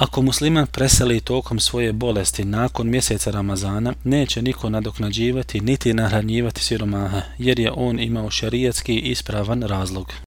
Ako musliman preseli tokom svoje bolesti nakon mjeseca Ramazana, neće niko nadoknađivati niti nahranjivati siromaha, jer je on imao šerijetski ispravan razlog.